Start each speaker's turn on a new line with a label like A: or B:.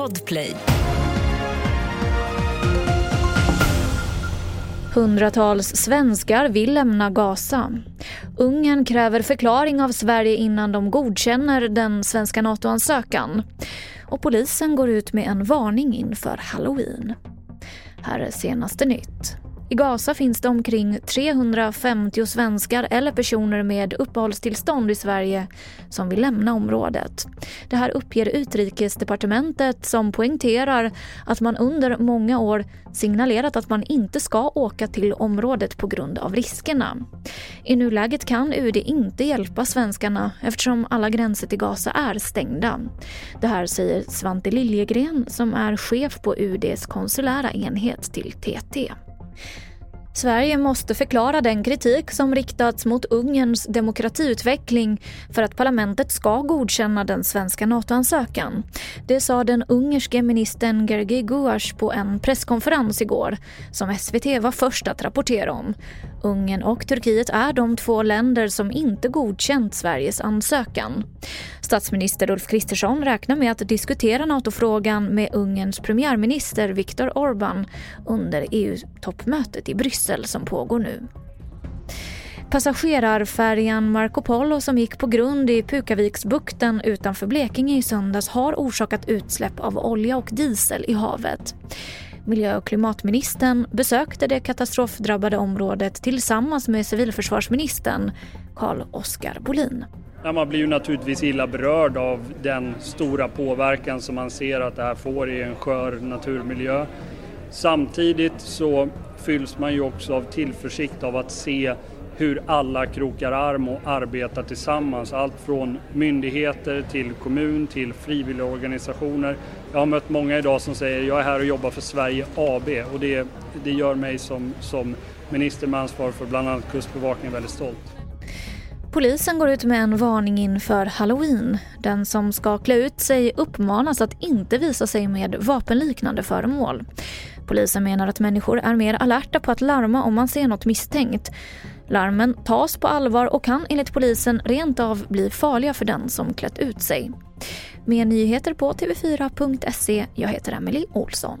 A: Podplay.
B: Hundratals svenskar vill lämna Gaza. Ungern kräver förklaring av Sverige innan de godkänner den svenska NATO-ansökan. Och polisen går ut med en varning inför halloween. Här är senaste nytt. I Gaza finns det omkring 350 svenskar eller personer med uppehållstillstånd i Sverige som vill lämna området. Det här uppger Utrikesdepartementet som poängterar att man under många år signalerat att man inte ska åka till området på grund av riskerna. I nuläget kan UD inte hjälpa svenskarna eftersom alla gränser till Gaza är stängda. Det här säger Svante Liljegren som är chef på UDs konsulära enhet till TT. Sverige måste förklara den kritik som riktats mot Ungerns demokratiutveckling för att parlamentet ska godkänna den svenska NATO-ansökan. Det sa den ungerske ministern Gergi Guas på en presskonferens igår som SVT var först att rapportera om. Ungern och Turkiet är de två länder som inte godkänt Sveriges ansökan. Statsminister Ulf Kristersson räknar med att diskutera NATO-frågan med Ungerns premiärminister Viktor Orbán under EU-toppmötet i Bryssel som pågår nu. Passagerarfärjan Marco Polo som gick på grund i Pukaviksbukten utanför Blekinge i söndags har orsakat utsläpp av olja och diesel i havet. Miljö och klimatministern besökte det katastrofdrabbade området tillsammans med civilförsvarsministern Carl-Oskar Bolin.
C: Ja, man blir ju naturligtvis illa berörd av den stora påverkan som man ser att det här får i en skör naturmiljö. Samtidigt så fylls man ju också av tillförsikt av att se hur alla krokar arm och arbetar tillsammans. Allt från myndigheter till kommun till frivilligorganisationer. Jag har mött många idag som säger jag är här och jobbar för Sverige AB och det, det gör mig som, som minister med ansvar för bland annat Kustbevakningen väldigt stolt.
B: Polisen går ut med en varning inför halloween. Den som ska klä ut sig uppmanas att inte visa sig med vapenliknande föremål. Polisen menar att människor är mer alerta på att larma om man ser något misstänkt. Larmen tas på allvar och kan enligt polisen rent av bli farliga för den som klätt ut sig. Mer nyheter på tv4.se. Jag heter Emily Olsson.